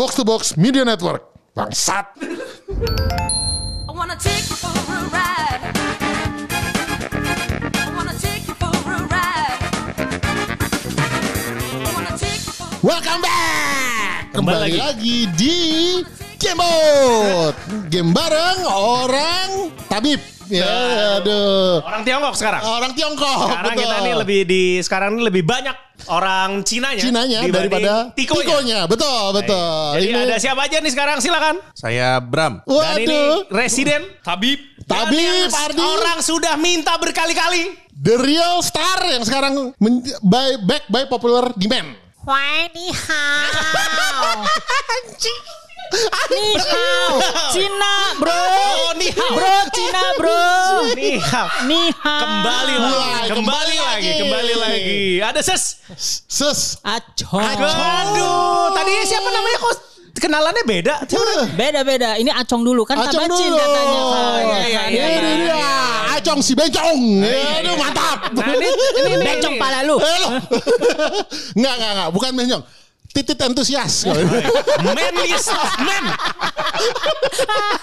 Box to Box Media Network. Bangsat. I wanna take you for a ride. I wanna take you for a ride. I wanna take you for Welcome back. Kembali Kembali, lagi. lagi di Gamebot. Game bareng orang tabib. Ya, aduh. Orang Tiongkok sekarang. Orang Tiongkok. Sekarang betul. kita nih lebih di sekarang ini lebih banyak orang Cina nya daripada Tikonya. Tikonya. Betul, betul. Jadi ini... ada siapa aja nih sekarang silakan. Saya Bram. Waduh. Dan ini residen Tabib. Tabib Orang sudah minta berkali-kali. The real star yang sekarang by back by popular demand. Why ni. 你好，Cina bro. Oh, ni hao. Bro, Cina bro. Nih, Ni hao. kembali lagi, kembali, kembali lagi, lagi. kembali lagi. Ada ses. Ses. Acong. Aduh, tadi siapa namanya kok kenalannya beda? Siapa namanya? Beda beda. Ini Acong dulu kan Acong tabacin dulu. katanya. Oh, Iya, iya, iya, iya, iya. Acong si Bencong. Aduh, mantap. Nah, ini, ini, ini, Becong pala lu. Eh. Enggak, enggak, enggak. Bukan Bencong. Titit antusias. Manliest of men.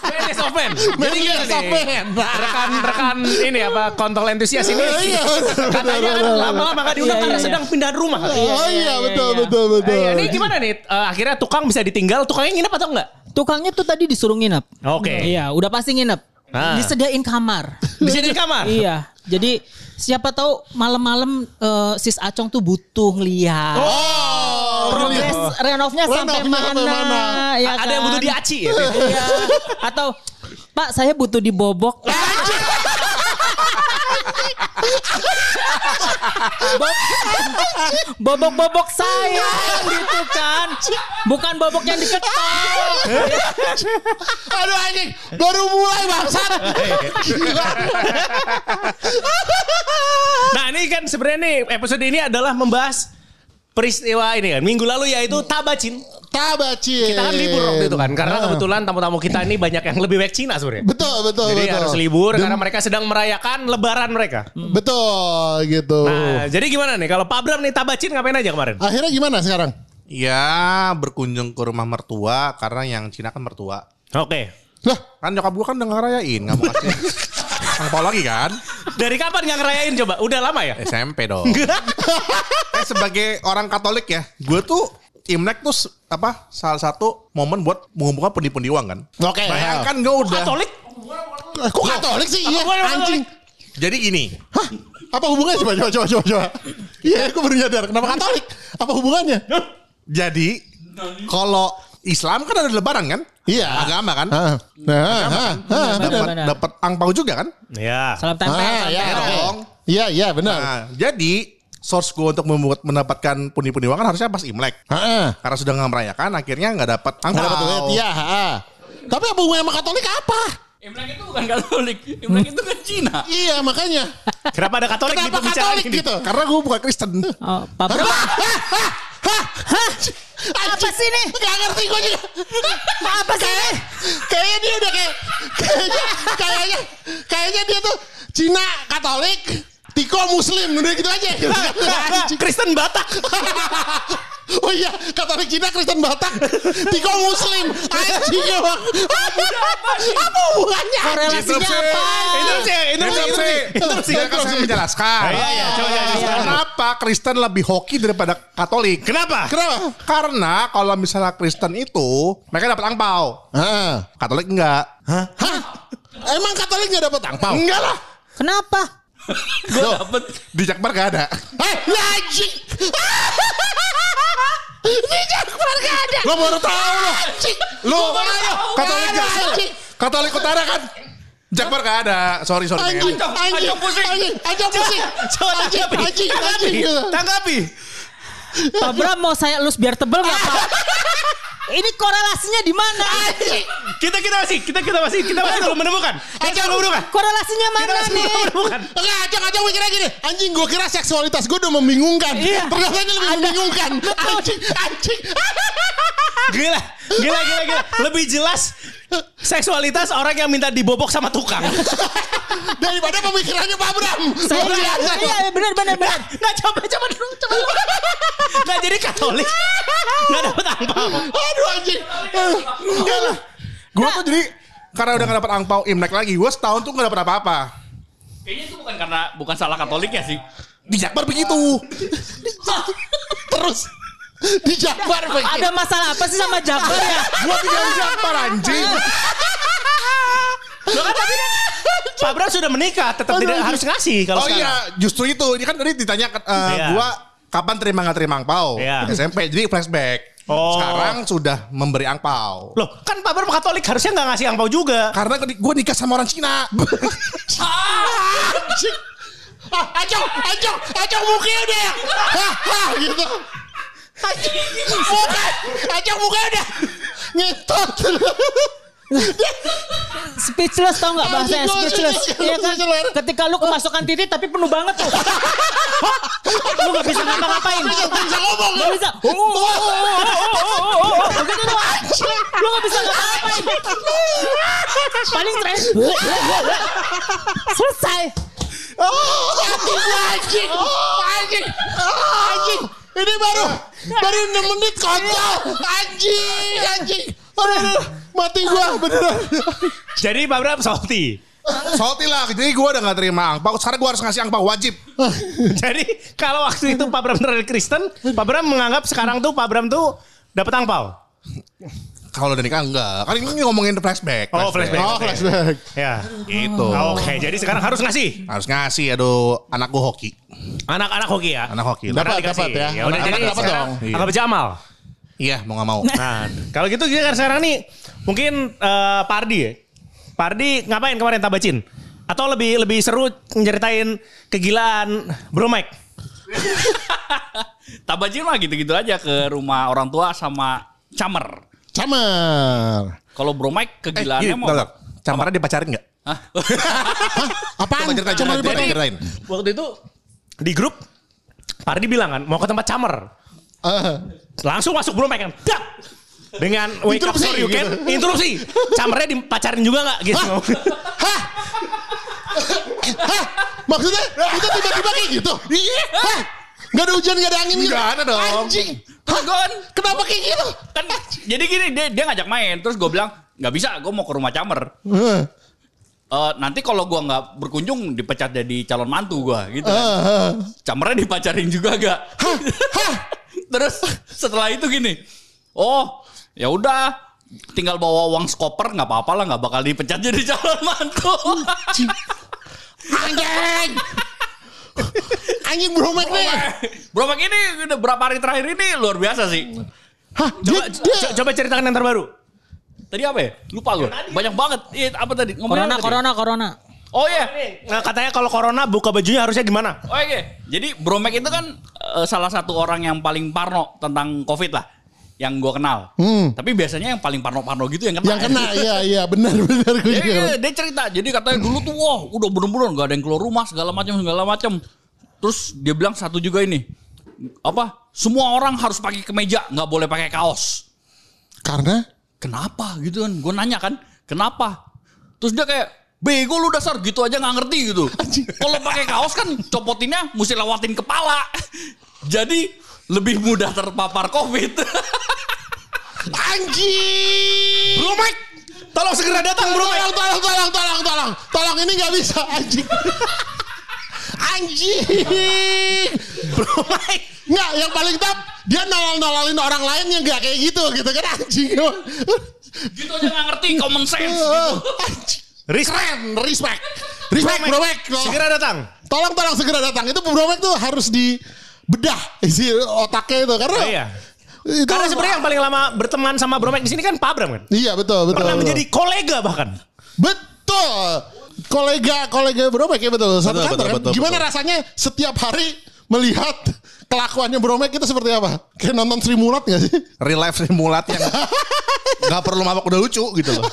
Manliest of men. Jadi Manliest gini of nih, men. Rekan-rekan ini apa kontol entusias ini. Iya, betul, Katanya kan betul, betul. lama-lama gak diundang Iya, karena iya, sedang pindah rumah. Oh iya, betul, betul, betul. ini gimana nih? Eh, akhirnya tukang bisa ditinggal. Tukangnya nginep atau enggak? Tukangnya tuh tadi disuruh nginep. Oke. Iya, udah pasti nginep. Ah. Disediain kamar. Bisa di kamar. iya. Jadi siapa tahu malam-malam eh, sis Acong tuh butuh ngeliat. Oh, Progres renovnya sampai mana? sampai mana? Ya Ada yang kan? butuh diaci ya? Iya. Atau Pak saya butuh dibobok. Bob- Bobok-bobok saya gitu kan. Bukan bobok yang diketok. Aduh anjing, baru mulai bangsat. Nah ini kan sebenarnya nih episode ini adalah membahas peristiwa ini kan. Minggu lalu yaitu Tabacin. Tabacin. Kita kan libur waktu itu kan. Karena Ah. kebetulan tamu-tamu kita ini banyak yang lebih back Cina sebenarnya. Betul, betul, Jadi betul. harus libur Dan- karena mereka sedang merayakan lebaran mereka. Betul gitu. Nah, jadi gimana nih kalau Pak Bram nih Tabacin ngapain aja kemarin? Akhirnya gimana sekarang? Ya berkunjung ke rumah mertua karena yang Cina kan mertua. Oke. Lah, Kan nyokap gue kan udah ngerayain, nggak mau kasih angpau lagi kan? Dari kapan nggak ngerayain coba? Udah lama ya? SMP dong. eh sebagai orang Katolik ya, gue tuh Imlek tuh apa salah satu momen buat mengumpulkan pundi-pundi uang kan. Oke. Bayangkan gue udah. Katolik? Kok Katolik sih? Iya, anjing. Jadi gini, Hah? Apa hubungannya coba coba coba coba coba. Iya, aku baru nyadar kenapa Katolik? Apa hubungannya? jadi kalau Islam kan ada lebaran kan? Iya. Agama kan? Ah, Nah, ah, ah, benar. Dapat angpau juga kan? Ya. Salam tempel. Ah, ya, dong. Iya, iya, benar. Nah, jadi source gue untuk membuat mendapatkan pundi-pundi uang kan harusnya pas Imlek. Heeh. Karena sudah nggak merayakan, akhirnya nggak dapat Nggak angpau. dapat duit. Iya. Tapi apa hubungannya sama Katolik apa? Imlek itu bukan Katolik. Imlek itu kan Cina. Iya, makanya. Kenapa ada Katolik di Kenapa pembicaraan Katolik ini? gitu? Karena gue bukan Kristen. Oh, Pak Bram. Apa sih ini? Gak ngerti gue juga. Apa sih ini? Kayaknya dia udah kayak kayaknya kayaknya kayaknya dia tuh Cina Katolik, Tiko Muslim udah gitu aja. Kristen Batak. Oh iya, Katolik Cina, Kristen Batak, Tiko Muslim, anjing emang. Apa hubungannya? Korelasinya apa? Sih. Itu sih kan saya menjelaskan. Iya, iya, coba jelaskan. Kenapa Kristen lebih hoki daripada Katolik? Kenapa? Kenapa? Karena kalau misalnya Kristen itu mereka dapat angpau. Katolik enggak. Hah? Emang Katolik gak dapat angpau? Enggak lah. Kenapa? Gue dapet. Di Jakbar gak ada. Eh, anjing. Di Jakbar gak ada. Lo baru tahu lo. Anjing. Lo. Katolik gak anjing. Katolik Utara kan. Jakbar gak ada. Sorry sorry. Anjing, anjing, pusing. anjing, anjing pusing. Coba Anjing, tanggapi. anjing, anjing. Tanggapi. Pak Bram mau saya elus biar tebel nggak Pak? Ini korelasinya di mana? Kita kita masih kita kita masih kita masih belum menemukan. Kita belum menemukan. Korelasinya Kita mana masih nih? belum menemukan. Enggak, gini. Anjing, gue kira seksualitas gue udah membingungkan. Iya. Ternyata ini lebih Ada. membingungkan. Anjing, anjing. Gila, gila, gila, gila. Lebih jelas seksualitas orang yang minta dibobok sama tukang. Daripada pemikirannya Pak Bram. Saya biasa. iya benar benar benar. Nggak coba coba dulu coba dulu. Nggak jadi Katolik. Nggak dapat angpau. Aduh anjing. Enggak lah. Gue tuh jadi karena udah gak dapet angpau Imlek lagi, gue setahun tuh gak dapet apa-apa. Kayaknya itu bukan karena bukan salah Katolik ya sih. Di Jakbar begitu. Terus di Jabar begitu. Ada masalah apa sih sama Jabar ya? Gue tinggal di Jakbar anjing. Loh kan tapi kan Pak Bram sudah menikah, tetap tidak harus ngasih kalau Oh sekarang. iya, justru itu. Ini kan tadi ditanya uh, Iya. gue kapan terima gak terima angpau. Iya. SMP, jadi flashback. Oh. Sekarang sudah memberi angpau. Loh, kan Pak Bram Katolik harusnya nggak ngasih angpau juga. Karena gue nikah sama orang Cina. Ah, acong, acong, acong mukanya udah. Hah, hah, gitu. Muka, acong mukanya udah. Ngetot. speechless tau gak bahasanya? Speechless. iya kan? Ketika lu kemasukan titik tapi penuh banget tuh. Lu gak bisa ngapa-ngapain. Gak bisa ngomong nggak bisa. Lu gak bisa ngapa-ngapain. Paling terakhir selesai. Oh, anjing, anjing, anjing, ini baru baru 6 menit kocok, anjing, anjing. Aduh, aduh, mati gua beneran. Jadi Pak Bram salty. Salty lah. Jadi gue udah gak terima angpau. Sekarang gue harus ngasih angpau wajib. Jadi kalau waktu itu Pak Bram terlalu Kristen, Pak Bram menganggap sekarang tuh Pak Bram tuh dapat angpau. Kalau udah nikah enggak. Kan ini ngomongin flashback. Oh, flashback. Oh, flashback. Ya. Gitu. Oke, jadi sekarang harus ngasih Harus ngasih. Aduh, anak gue hoki. anak-anak hoki ya. Anak hoki. Dapat, dikasih. dapat ya. Ya udah jadi dapat dong. Anggap aja amal. Iya, mau gak mau. Nah, kalau gitu kita sekarang nih mungkin eh, Pardi ya. Pardi ngapain kemarin tabacin? Atau lebih lebih seru nyeritain kegilaan Bro Mike? Tabajin mah gitu-gitu aja ke rumah orang tua sama camer. Camer. Kalau Bro Mike Eh, kegilaannya gini, mau. Camarnya dipacarin gak? Hah? Apaan? Coba ceritain, di ceritain. Waktu itu di grup Pardi bilang kan mau ke tempat camer. Eh, Langsung masuk Mike kan. Dak! Dengan wake up sorry you can gitu. interupsi. Camernya dipacarin juga nggak gitu. Hah? Hah? Maksudnya itu tiba-tiba kayak gitu? Iya. Hah? Gak ada hujan, gak ada angin gitu? Nggak ada dong. Anjing. Kan, Kenapa kayak gitu? kan jadi gini dia, dia ngajak main terus gue bilang nggak bisa gue mau ke rumah camer Eh, Eh, nanti kalau gua nggak berkunjung dipecat jadi calon mantu gua gitu kan. eh. Camernya dipacarin juga gak? Terus setelah itu gini, oh ya udah tinggal bawa uang skoper nggak apa-apa lah nggak bakal dipecat jadi calon mantu. Anjing. Anjing bro Mike nih. Bro Mak ini udah berapa hari terakhir ini luar biasa sih. Hah? Coba, Dia, dia, co- coba ceritakan yang terbaru. Tadi apa ya? Lupa gue. Banyak banget. Iya, apa tadi? Corona, Ngomongnya apa tadi? corona, corona. Oh iya. Nah, katanya kalau corona buka bajunya harusnya gimana? Oh iya. Jadi Bro Mac itu kan eh, salah satu orang yang paling parno tentang COVID lah. Yang gue kenal. Hmm. Tapi biasanya yang paling parno-parno gitu yang kena. yang kena, iya iya benar benar gue Iya, juga. iya, dia cerita. Jadi katanya dulu tuh wah udah bener-bener gak ada yang keluar rumah segala macam segala macam. Terus dia bilang satu juga ini. Apa? Semua orang harus pakai kemeja, nggak boleh pakai kaos. Karena Kenapa gitu kan? Gue nanya kan, kenapa? Terus dia kayak bego lu dasar gitu aja nggak ngerti gitu. Kalau pakai kaos kan copotinnya mesti lewatin kepala. Jadi lebih mudah terpapar COVID. anjing. Bro Mike, tolong segera datang Bro Mike. Tolong, tolong, tolong, tolong, tolong, tolong ini nggak bisa anjing. Anjing. Bro Mike. Nggak, yang paling top dia nolol-nololin orang lain yang nggak kayak gitu gitu kan anjing. gitu aja nggak ngerti common sense gitu. Anjing. Respect. Keren, respect. Respect Bro Mac. Segera datang. Tolong tolong segera datang. Itu Bro Mac tuh harus dibedah isi otaknya itu karena Oh, iya. itu Karena sebenarnya yang paling lama berteman sama Bro Mike di sini kan Pak Bram kan. Iya betul betul. Pernah betul. menjadi kolega bahkan. Betul. Kolega kolega Bro Mac ya betul. Satu Betul, kantor betul, kan. betul, Gimana betul. rasanya setiap hari melihat kelakuannya Bro Mac itu seperti apa? Kayak nonton Sri Mulat gak sih? Real life Sri Mulat yang gak perlu mabok udah lucu gitu loh.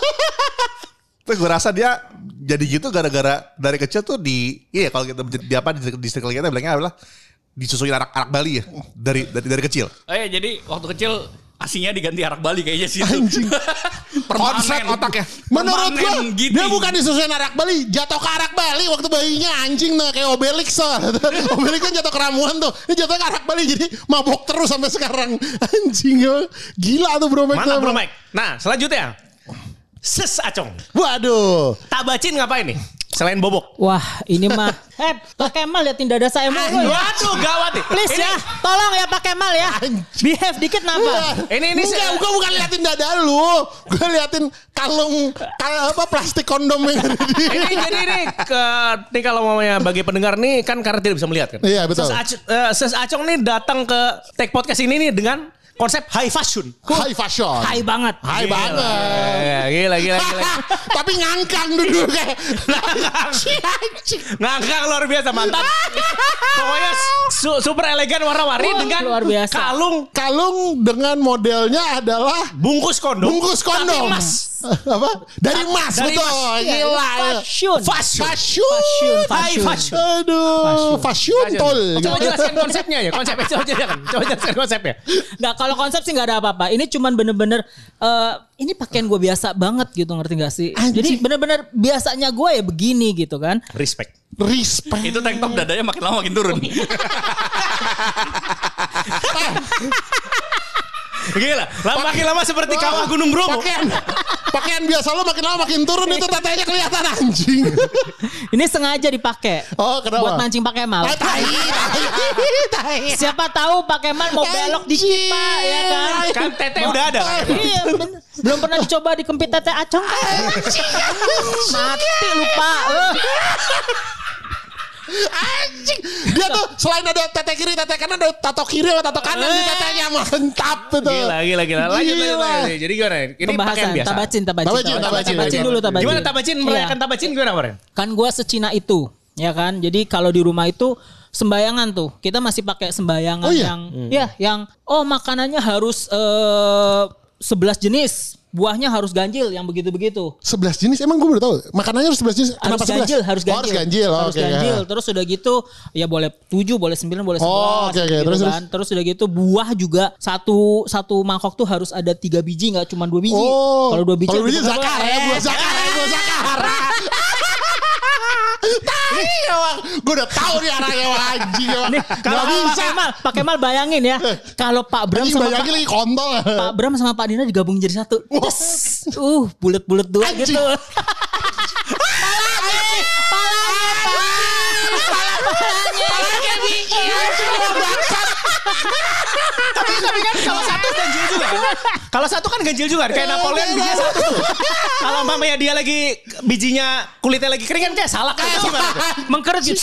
Tapi gue rasa dia jadi gitu gara-gara dari kecil tuh di iya kalau kita di apa di, di circle kita bilangnya adalah disusuin anak anak Bali ya dari dari dari kecil. Oh iya, jadi waktu kecil Aslinya diganti arak Bali kayaknya sih. Anjing. Konsep otaknya. Menurut gua Permanen gitu. dia bukan disusuin arak Bali, jatuh ke arak Bali waktu bayinya anjing nah kayak Obelix so. Obelix kan jatuh ke ramuan tuh. Ini jatuh ke arak Bali jadi mabok terus sampai sekarang. Anjing gila tuh Bro Mike. Tuh. bro Mike. Nah selanjutnya. Ses Acong. Waduh. Tabacin ngapain nih? Selain bobok. Wah, ini mah. Eh, Pak Kemal liatin dada saya mulu ya. Waduh gawat nih. Please Ini- ya, tolong ya Pak Kemal ya. Behave dikit napa? Ini- ini Enggak, saya- gue bukan liatin dada lu. Gue liatin kalung kal apa plastik kondom di. ini jadi ini ke nih kalau mamanya bagi pendengar nih kan karena tidak bisa melihat kan. Iya, betul. Ses, Ac- eh, Ses Acong nih datang ke Take Podcast ini nih dengan konsep high fashion. High fashion. Hai banget. High Gila. banget. Gila, gila, gila. Tapi ngangkang dulu kayak. Ngangkang luar biasa mantap. Pokoknya su- super elegan warna-warni Wah, dengan luar biasa. kalung Kalung dengan modelnya adalah bungkus kondom. bungkus kondom. Tapi emas. Apa? Dari emas, Dari betul. emas. Iya, Gila. Fashion. Fashion. Fashion. Fashion, fashion. fashion. Aduh, fashion tol. Coba jelaskan konsepnya ya, konsepnya coba jelaskan. Coba jelaskan konsepnya. Nggak, kalau konsep sih nggak ada apa-apa. Ini cuman bener-bener eh, ini pakaian gue biasa banget gitu ngerti gak sih? Jadi bener-bener biasanya gue ya begini gitu kan. Respect. Respect. Itu tank top dadanya makin lama makin turun. Gila, lama makin lama seperti kawah Gunung Bromo. Pakaian, pakaian biasa lo makin lama makin turun itu tetenya kelihatan anjing. Ini sengaja dipakai. Oh, kenapa? Buat mancing Pak Kemal. Ah, tai, tai. Siapa tahu Pak Kemal mau belok dikit Pak ya kan. Kan tete udah ada. Iya, bener. belum pernah dicoba dikempit tete acong. Mati lupa. Anjing. Dia tuh selain ada tete kiri, tete kanan ada tato kiri sama tato kanan di tetenya mantap itu. Gila, gila, gila. Lanjut, lanjut, Gila. lanjut. Jadi gimana? Ini pakaian biasa. tabacin, tabacin, Tabacin, tabacin. tabacin dulu tabacin. Gimana tabacin merayakan Iya. tabacin gimana kemarin? Kan gue secina itu, ya kan. Jadi kalau di rumah itu sembayangan tuh, kita masih pakai sembayangan Oh iya? yang, ya, yang oh makanannya harus eh 11 jenis, buahnya harus ganjil, yang begitu-begitu. 11 jenis emang gue baru tahu. Makanannya harus 11 jenis. harus Kenapa 11? ganjil, harus Oh, ganjil. harus ganjil. Oh, harus oke, ganjil. ya. Terus udah gitu ya boleh 7, boleh 9, boleh 11. Oh, oke, oke. gitu Terus, kan. Terus udah gitu buah juga satu satu mangkok tuh harus ada tiga biji nggak cuma dua biji. Oh, Kalau dua biji kalau biji zakar ya, buah zakar ya, buah zakar. Tai emang. Gue udah tahu nih arahnya anjing emang. Nih, kalau Nggak Pak bisa. Kemal, Pak Kemal bayangin ya, kalau Pak Bram sama bayangin Pak, lagi kontol. Pak Bram sama Pak Dina digabung jadi satu. Des. Uh, bulat-bulat dua Anjing. gitu. Palanya, palanya, Pak. Palanya. Tapi tapi kan kalau satu ganjil juga kan? Kalau satu kan ganjil juga kayak Napoleon bijinya satu tuh. Kalau mamanya dia lagi bijinya kulitnya lagi kering kan kayak salak kayak gimana? Mengkerut gitu.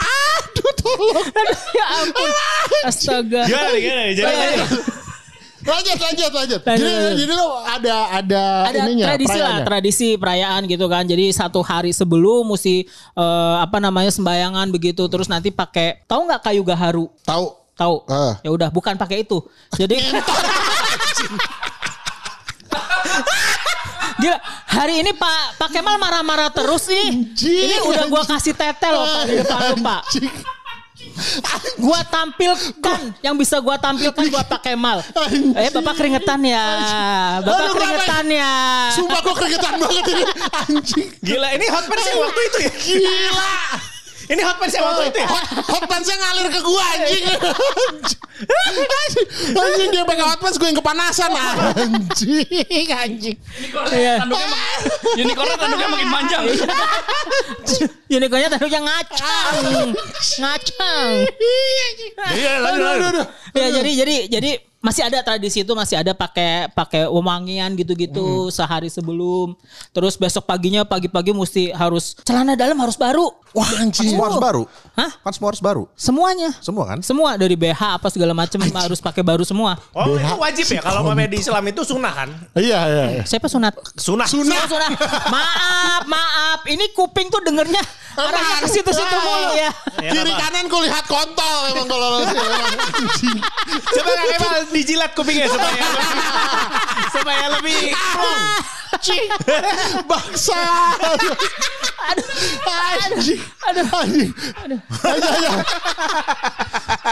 Aduh tolong. ya ampun. Astaga. Gimana gimana? Jadi Lanjut, lanjut, lanjut. Jadi, jadi lo ada ada, ada ininya, tradisi lah perayaannya. tradisi perayaan gitu kan jadi satu hari sebelum mesti eh, apa namanya sembayangan begitu terus nanti pakai tahu nggak kayu gaharu Tahu. tahu Ah. ya udah bukan pakai itu jadi Gila, hari ini Pak Pak Kemal marah-marah terus nih. Anjing, Ini udah gua kasih tete loh Pak di depan lu Pak. Gua tampilkan yang bisa gua tampilkan buat Pak Kemal. Anjing. Eh Bapak keringetan ya. Bapak Aduh, keringetan ya. Sumpah gue keringetan banget ini. Anjing. Gila ini hot pants yang waktu itu ya? Gila. Ini hot pants yang waktu itu ya? Hot, hot pants-nya ngalir ke gua anjing. Anjing, anjing dia pakai hot pants gue yang kepanasan anjing. Anjing. Iya. Tanduknya unicornnya tanduknya makin panjang. Unicornnya tanduknya ngacang. Ngacang. Iya, lanjut, lanjut. Ya jadi jadi jadi masih ada tradisi itu masih ada pakai pakai wewangian Hmm. gitu-gitu sehari sebelum. Terus besok paginya pagi-pagi mesti harus celana dalam harus baru. Wah anjing. Semua harus baru. Hah? Kan semua harus baru. Semuanya. Semua kan? Semua dari BH apa segala macam harus pakai baru semua. Oh itu wajib ya kalau mamanya di Islam itu sunnah kan? Iya iya. iya. Siapa sunat? Sunnah. Sunnah. Oh, sunat. Maaf, maaf. Ini kuping tuh dengernya arahnya ke situ-situ mulu ya. Ya, Kiri apa? kanan gue lihat kontol emang kalau. Coba dijilat kupingnya supaya supaya lebih plong. Anjing. Bangsa. Aduh. Anjing. Aduh. Anjing. Aja.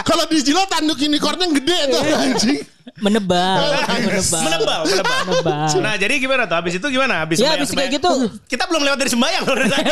Kalau dijilat tanduk unicornnya gede tuh anjing. Menebal. Menebal. Menebal, menebal. Menebal. Nah jadi gimana tuh? Habis itu gimana? Habis Ya habis kayak gitu. Kita belum lewat dari sembahyang loh dari tadi.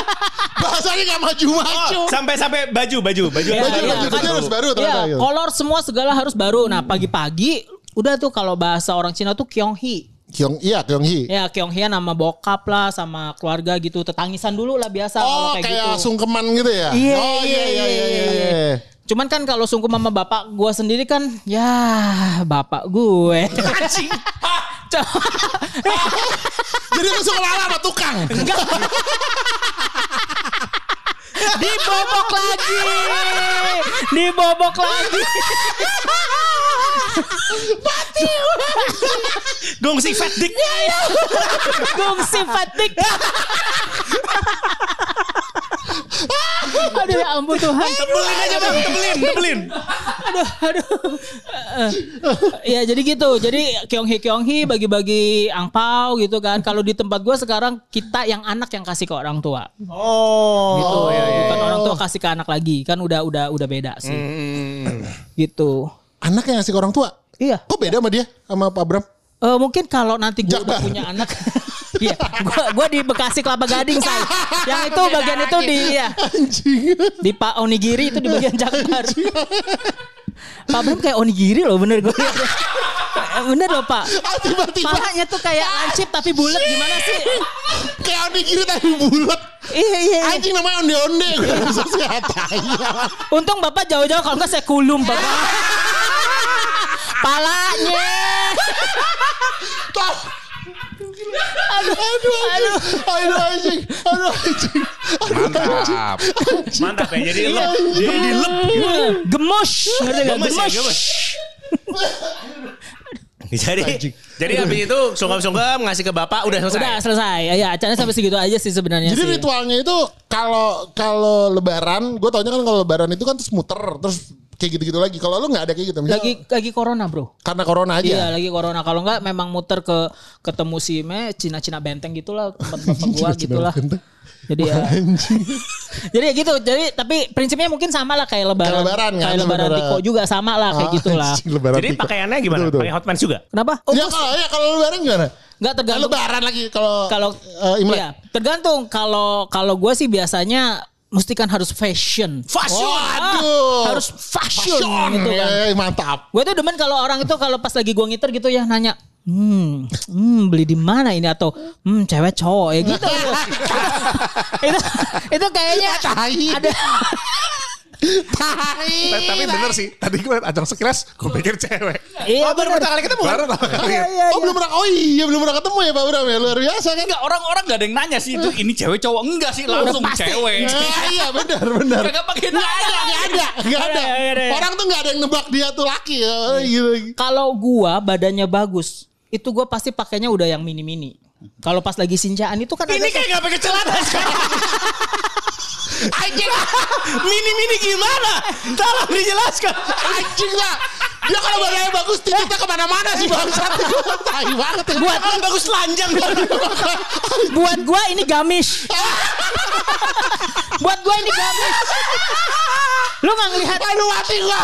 Bahasanya gak maju-maju. Oh, sampai sampai baju, baju, baju. Ya, Baju, iya, baju, baju harus baru gitu. kolor semua segala harus baru. Nah, pagi-pagi udah tuh kalau bahasa orang Cina tuh Kyonghi. Kyong, iya Kyong Hee. Ya, Kyonghi nama bokap lah sama keluarga gitu. Tetangisan dulu lah biasa Oh kalau kayak, kayak gitu. sungkeman gitu ya? Iya, oh iya iya iya iya. iya. Cuman kan kalau sungkem sama bapak gua sendiri kan ya bapak gue. Anjing. Jadi lu suka lala sama tukang. Dibobok lagi. Dibobok lagi. Gongsi fat dick. Gongsi fatik. Aduh ya ampun Tuhan. Tebelin aja bang, tebelin, tebelin. aduh aduh. Ya jadi gitu. Jadi Kyonghi Kyonghi bagi-bagi angpau gitu kan. Kalau di tempat gue sekarang kita yang anak yang kasih ke orang tua. Oh, gitu. Bukan orang tua kasih ke anak lagi. Kan udah udah udah beda sih. Gitu. Anak yang ngasih ke orang tua. iya. Kok beda sama dia sama Pak Bram? Eh, mungkin kalau nanti gue udah punya anak Iya, gua gua di Bekasi Kelapa Gading say. Yang itu bagian itu di ya, Anjing. di Pak Onigiri itu di bagian Jakbar. Pak Bram kayak onigiri loh bener gue. Bener loh Pak. Ah, tiba-tiba Palanya tuh kayak lancip tapi bulat gimana sih? kayak onigiri tapi bulat. Iya iya. iya. Anjing namanya onde-onde. Gue bisa sehat aja. Untung Bapak jauh-jauh kalau enggak saya kulum Bapak. Palanya. Aduh, aduh, aduh, aduh, anjing, aduh, anjing, Mantap. mantap ya. Jadi lep, jadi dilep. Gemus. Ngerti nggak? Gemes ya, Gemus. gemes. Jadi, jadi habis itu sungkem-sungkem ngasih ke bapak udah selesai. Udah selesai. Ya acaranya sampai segitu aja sih sebenarnya Jadi sih. ritualnya itu kalau kalau lebaran, gue taunya kan kalau lebaran itu kan terus muter, terus kayak gitu-gitu lagi. Kalau lu nggak ada kayak gitu, misalnya lagi lagi corona bro. karena corona aja. Iya lagi corona. Kalau enggak memang muter ke ketemu si Me Cina-Cina benteng gitulah tempat bapak gua gitulah. benteng. Jadi ya. Jadi ya gitu. Jadi tapi prinsipnya mungkin sama lah kayak lebaran. Kayak lebaran kan, Kayak lebaran sebenarnya. Tiko juga sama lah kayak Ah, gitulah. lebaran Jadi Tiko. pakaiannya gimana? Betul, betul. Pakai hot pants juga? Kenapa? Oh, Ya kalau ya kalau lebaran gimana? Enggak tergantung. lebaran lagi kalau Kalau Imlek. Iya, tergantung. Kalau kalau gue sih biasanya mesti kan harus fashion. Fashion. Waduh. harus fashion, gitu kan. Eh, mantap. Gue tuh demen kalau orang itu kalau pas lagi gue ngiter gitu ya nanya, hmm, hmm beli di mana ini atau hmm cewek cowok ya gitu. itu itu kayaknya ada Tai. Ta- Tapi bener sih. Tadi gue ajang sekilas, gue pikir cewek. Iya, oh, baru pertama kali ketemu. Baru pertama kali. Iya, iya, Oh iya. belum pernah. Oh iya belum pernah ketemu ya Pak Bram ya luar biasa kan. Enggak orang-orang gak ada yang nanya sih itu ini cewek cowok enggak sih langsung pasti. cewek. Nah, iya benar benar. Kagak pakai Nggak ada, nanya. nggak ada, nggak ada. Orang tuh nggak ada yang nebak dia tuh laki. ya. Gitu. Kalau gua badannya bagus, itu gua pasti pakainya udah yang mini-mini. Kalau pas lagi sinjaan itu kan Ini kayak gak pakai celana sekarang. Anjing, Mini-mini gimana? Tolong dijelaskan. anjing lah. Dia kalau badannya bagus, titiknya ke mana-mana sih bangsat. Tai banget. ya. Buat kalau bagus telanjang. buat gua ini gamis. Buat gua ini gamis. Lu nggak ngelihat Aduh mati gua.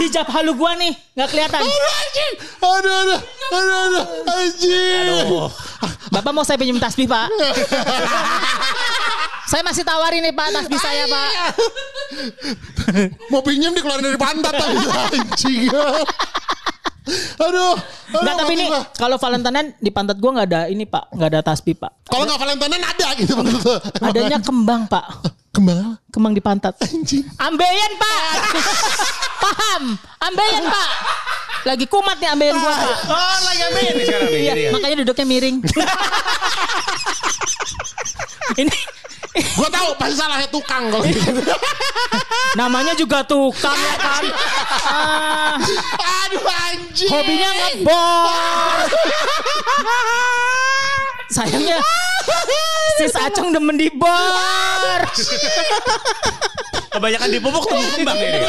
hijab halu gua nih nggak kelihatan. Aduh anjing. Aduh aduh. Aduh aduh. Anjing. Bapak mau saya pinjam tasbih pak? saya masih tawarin nih pak tasbih saya pak. Mau pinjam dikeluarin dari pantat anjing. Aduh. aduh, Nggak tapi ini kalau Valentine di pantat gua nggak ada ini pak, nggak ada tasbih pak. Kalau nggak Valentine ada gitu maksudnya. Adanya kembang pak, kembang kembang di pantat. Anjing. Ambeien pak, paham? Ambeien pak. Lagi kumat nih ambeien gua pak. Oh lagi ambil ini sekarang. Iya, Jadi ya. makanya duduknya miring. ini Gua tahu pasti salahnya tukang kalau gitu. namanya juga tukang ya kan. Ah, Aduh anjing. hobinya ngebor. Sayangnya sis Acung demen di bar. Kebanyakan dipupuk tuh kembang ini.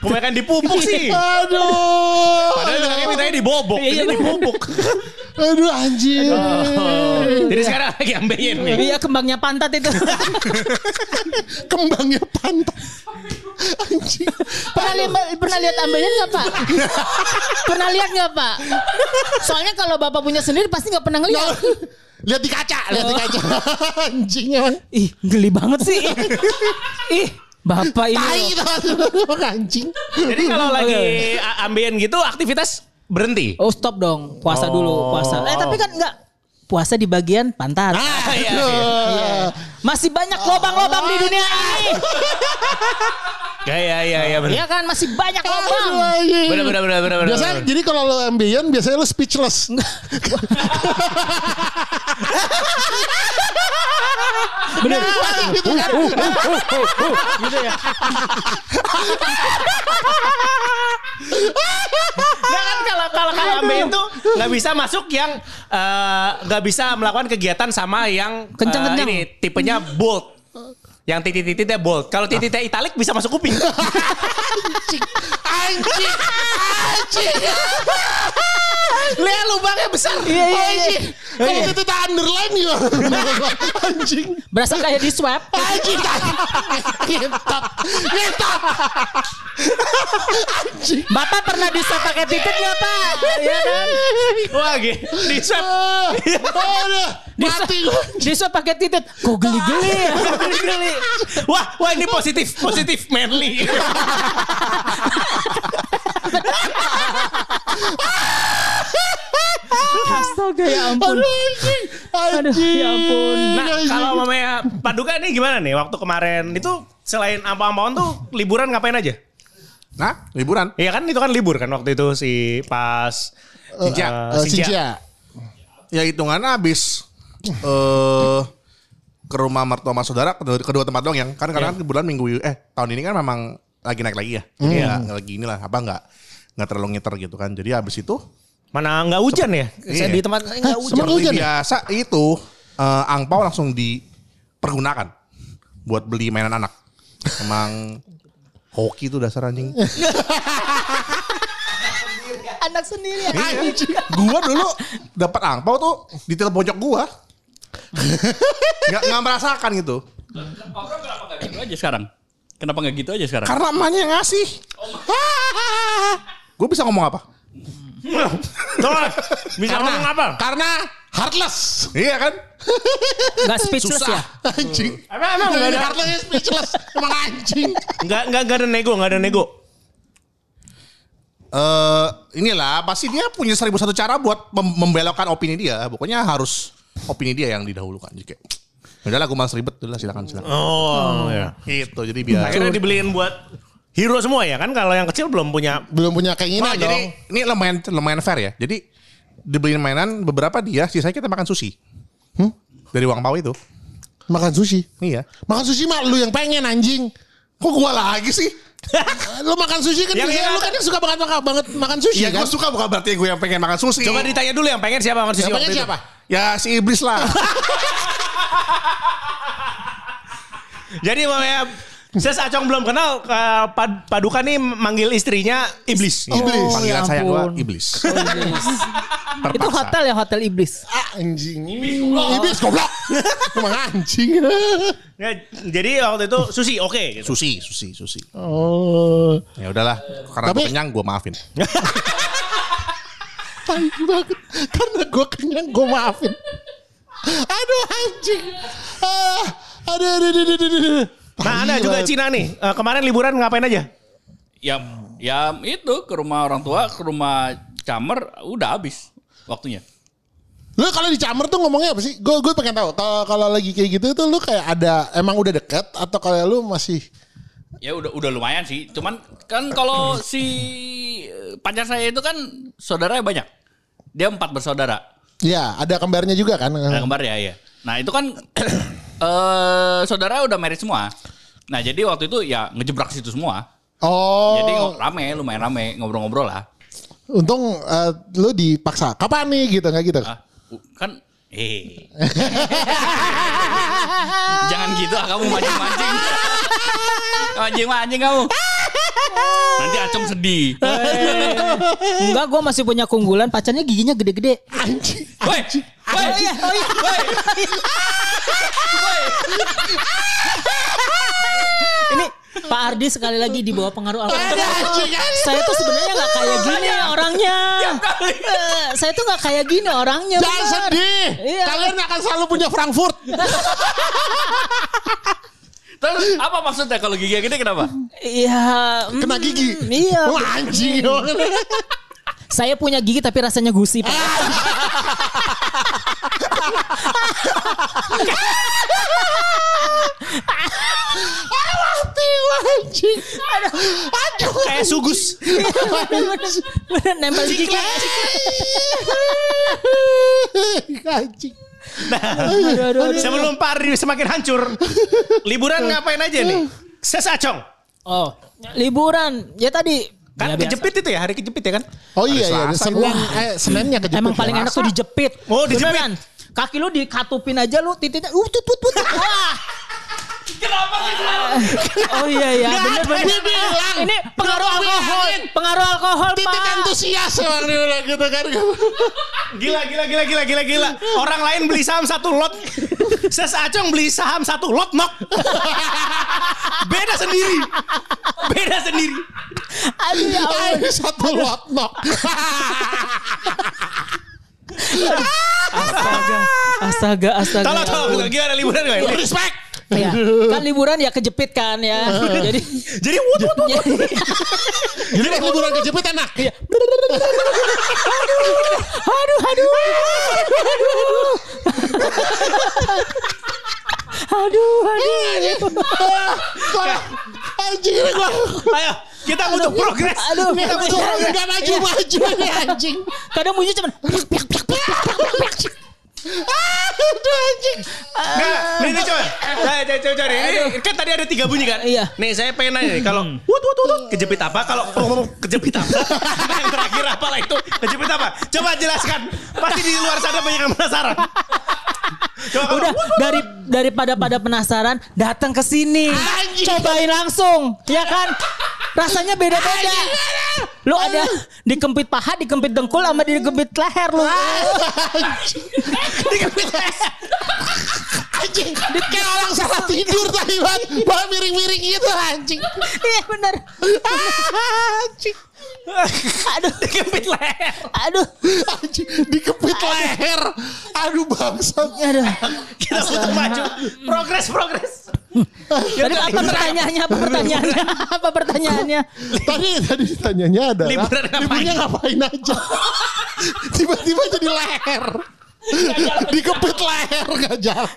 Kebanyakan dipupuk sih. Aduh. Padahal bilangnya mintanya dibobok. Iya, Ini iya, dipupuk. Aduh anjing. Jadi sekarang lagi ambeien nih. Iya kembangnya pantat itu. Kembangnya pantat. Anjing. pernah lihat pernah lihat ambeien nggak pak? pernah lihat nggak pak? Soalnya kalau bapak punya sendiri pasti nggak pernah ngeliat. Lihat di kaca, lihat di kaca. Anjing emang. Ih geli banget sih. Ih bapak ini. Tai. Anjing. Jadi kalau lagi ambien gitu aktivitas berhenti. Oh stop dong, puasa dulu puasa. Eh tapi kan enggak puasa di bagian pantat. Ah, iya, Iya. Masih banyak lobang-lobang di dunia ini. Ya ya ya ya benar. Iya kan masih banyak lobang. Aduh, anjing. Benar benar benar benar. benar. Biasanya jadi kalau lo ambience biasanya lo speechless. Bener. gitu kan. gitu ya. Nggak kan kalau kalau kalau ambien tuh nggak bisa masuk yang eh, nggak bisa melakukan kegiatan sama yang eh, Kenceng-kenceng. ini tipenya bold. Yang titik-titiknya bold. Kalau titiknya italik bisa masuk kuping. Anjing. Anjing. Anjing. Lihat lubangnya besar. Iya iya iya. Anjing. Kalau itu tak underline gimana? Anjing. Berasa kayak di swab. Anjing. Ngetot. Ngetot. Anjing. Bapak pernah di swab pakai titik nggak pak? Iya kan? Wah gitu. Di swab. Ah, Aduh. Di Mati gue. di swab pakai titik. Kok geli-geli ya? Geli-geli. Wah, wah ini positif, positif manly. Astaga ya ampun. Aduh anjing. Aduh ya ampun. Nah, kalau mamanya Paduka nih gimana nih waktu kemarin itu selain ampau-ampauan tuh liburan ngapain aja? Nah, liburan. Iya kan itu kan libur kan waktu itu si pas Sinja. eh, Eh, Sinja. Sinja. Ya hitungannya habis eh ke rumah mertua sama saudara kedua, kedua tempat dong yang kan karena kan kebetulan minggu eh tahun ini kan memang lagi naik lagi ya. Jadi ya lagi inilah apa enggak nggak terlalu ngiter gitu kan. Jadi habis itu Mana nggak hujan ya? Saya Iya. di tempat saya nggak hujan. Seperti hujan ya? biasa itu eh, angpau langsung dipergunakan buat beli mainan anak. Emang hoki tuh dasar anjing. Anak sendiri ya. Anjing. gua dulu dapat angpau tuh di telepon pojok gua. Nggak nggak merasakan gitu. Kenapa nggak gitu aja sekarang? Kenapa nggak gitu aja sekarang? Karena emaknya yang ngasih. Gue bisa ngomong apa? Coba, bisa ngomong apa? Karena heartless. Iya kan? Gak speechless ya? Anjing. Emang emang nggak ada Heartless speechless. Emang anjing. nggak nggak nggak ada nego nggak ada nego. Eh inilah pasti dia punya seribu satu cara buat mem- membelokkan opini dia. Pokoknya harus opini dia yang didahulukan. Jadi kayak, udah lah gue malas ribet, udah lah silakan silakan. Oh, ya. Gitu jadi biar. Akhirnya dibeliin buat hero semua ya kan? Kalau yang kecil belum punya. Belum punya keinginan Nah, dong. jadi ini lumayan lumayan fair ya. Jadi dibeliin mainan beberapa dia, sisanya kita makan sushi. Hmm? Dari uang pau itu. Makan sushi. Iya. Makan sushi mah lu yang pengen anjing. Kok gua lagi sih? lu makan sushi kan Yang enak. lu kan yang suka banget makan, banget makan sushi Iya, kan? gue suka bukan berarti gue yang pengen makan sushi. Coba ditanya dulu yang pengen siapa makan sushi Yang pengen itu? siapa? Ya si iblis lah. Jadi mamanya Ses Acong belum kenal eh, Pad- Paduka nih manggil istrinya iblis. Iblis. Oh, Panggilan ya saya gue ampun. iblis. Itu hotel ya hotel iblis. Ah, anjing. Iblis goblok. Emang anjing. Ya, jadi waktu itu sushi oke gitu. Sushi, sushi, sushi. oh. Ya udahlah, karena Tapi- gue kenyang gue maafin. Tai banget. Karena gue kenyang gue maafin. Aduh anjing. Ah, aduh, aduh, aduh, aduh, aduh, aduh. Nah, ada Tai juga. Cina nih. Eh, kemarin liburan ngapain aja? Ya, ya itu ke rumah orang tua, ke rumah camer, udah habis waktunya. Lu kalau di Camer tuh ngomongnya apa sih? Gue gue pengen tahu. Kalau kalau lagi kayak gitu tuh lu kayak ada emang udah deket atau kalau lu masih Ya udah udah lumayan sih. Cuman kan kalau si pacar saya itu kan saudaranya banyak. Dia empat bersaudara. ya ada kembarnya juga kan? Ada kembar ya, ya. Nah itu kan eh saudaranya udah married semua. Nah jadi waktu itu ya ngejebrak situ semua. Oh. Jadi rame, lumayan rame ngobrol-ngobrol lah. Untung eh, lu dipaksa. Kapan nih gitu nggak gitu? Ah, u- kan eh jangan gitu ah kamu mancing-mancing. mancing-mancing kamu. Nanti Acong sedih. Enggak, gue masih punya keunggulan. Pacarnya giginya gede-gede. Anjing. Woi, woi, Oh iya, oh iya. woi. Ini Pak Ardi sekali lagi di bawah pengaruh alkohol. Saya tuh sebenarnya nggak kayak gini orangnya. Eh, saya tuh nggak kayak gini orangnya. Jangan sedih. Iya. Kalian akan selalu punya Frankfurt. Terus apa maksudnya kalau gigi gede kenapa? Iya. mm, Kena gigi. Iya. Wah, anjing. Saya punya gigi tapi rasanya gusi Pak. Mati. Aduh. Kayak sugus. Bener nempel gigi. Anjing. Aduh, aduh, aduh. Sebelum Pak Ardi semakin hancur. Liburan ngapain aja nih? Ses acong. Oh, liburan. Ya tadi Kan Ya, biasa. kejepit itu ya, hari kejepit ya kan? Oh iya iya, Senin eh Seninnya kejepit. Emang paling enak tuh dijepit. Oh, dijepit. Beneran. Kaki lu dikatupin aja lu titiknya. Uh, tut, tut, tut. Wah. Kenapa sih? Oh iya ya, bener bener. Ini pengaruh alkohol, pengaruh alkohol, Titik Pak. antusias dia bilang gitu kan. Gila, gila, gila, gila, gila, gila. Orang lain beli saham satu lot. Ses acong beli saham satu lot nok. Beda sendiri. Beda sendiri. Aduh ya Allah. Ayo satu lot nok. Astaga, astaga, astaga. Tolong, tolong. Gimana liburan gak? Respect. Ya, kan liburan ya kejepit kan ya. Jadi Jadi wut, wut, wut. Jadi pas liburan kejepit enak. Iya. aduh, aduh, aduh, aduh, aduh. Anjing ini gua. Ayo, kita butuh progres. Aduh, Kita butuh enggak maju-maju ini anjing. kadang bunyi cuman Aduh anjing. Nih coba. Nah, coba, coba, coba. Ini kan tadi ada tiga bunyi kan? Iya. Nih saya pengen nanya nih, kalau wut, wut, wut, wut, kejepit apa? Kalau ngomong kejepit apa? yang terakhir apalah itu? Kejepit apa? Coba jelaskan. Pasti di luar sana banyak yang penasaran. Coba udah dari daripada pada penasaran datang ke sini cobain langsung ya kan rasanya beda-beda lu ada dikempit paha dikempit dengkul sama dikempit leher lu Dikepit Anjing. Kayak orang salah tidur tadi banget. Bawa miring-miring gitu anjing. iya bener Anjing. aduh kejepit leher. aduh Anjing. Dikepit leher. Aduh bangsat. aduh Kita butuh maju. Progres, progres. tadi apa pertanyaannya apa pertanyaannya apa pertanyaannya Tadi tadi tanyanya adalah Liburan ngapain? liburnya ngapain aja. Tiba-tiba jadi leher. Dikepit leher gak jalan.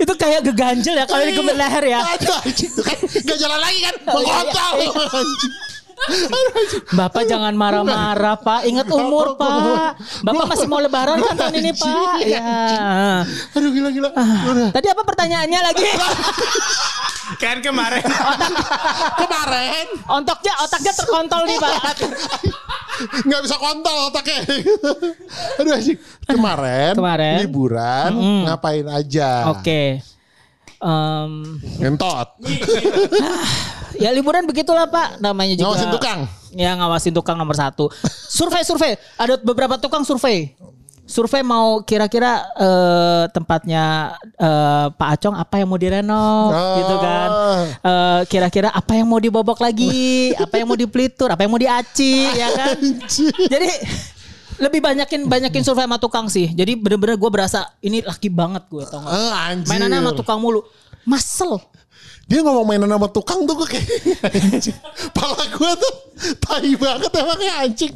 itu kayak geganjel ya kalau dikempit leher ya Aduh anjing kan gak jalan lagi kan. Mengontol anjing. Aduh, anjing. Bapak jangan marah-marah Pak Ingat umur Pak Bapak masih mau lebaran kan tahun ini Pak Ya Aduh gila-gila. Tadi apa pertanyaannya lagi Kan kemarin. Kemarin Ontoknya otaknya terkontol nih Pak nggak bisa kontol otaknya. Aduh anjing. Kemarin, Kemarin. liburan ngapain aja? Oke Em, Ngentot. Ya liburan begitulah Pak Namanya juga Ngawasin tukang. Ya ngawasin tukang nomor satu Survei-survei Ada beberapa tukang survei Survei mau kira-kira eh, tempatnya eh, Pak Acong apa yang mau direnov Oh. gitu kan. Eh, kira-kira apa yang mau dibobok lagi, apa yang mau dipelitur, apa yang mau diaci ya kan. Jadi lebih banyakin banyakin survei sama tukang sih. Jadi bener-bener gue berasa ini laki banget gue tau gak. Eh, anjir. Mainannya sama tukang mulu. Masel. Dia ngomong mainan sama tukang tuh gue kayak anjing. Pala gue tuh tai banget emangnya anjing.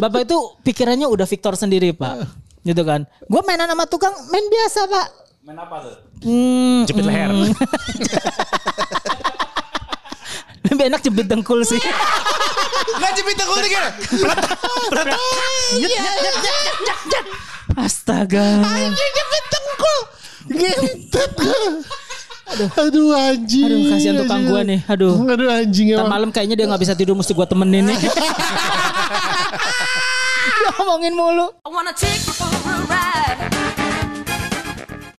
Bapak itu pikirannya udah Victor sendiri pak. Gitu kan. Gue mainan sama tukang main biasa pak. Main apa tuh? Hmm, Jepit leher. Lebih enak jepit dengkul sih. Nggak jepit aku lagi. Astaga. Anjing jepit dengkul. Gentet gue. Aduh, aduh anjing. Aduh, kasihan tukang gua nih. Aduh. Aduh anjing emang. malam kayaknya dia nggak bisa tidur mesti gue temenin nih. Dia ngomongin mulu. I wanna take you for a ride.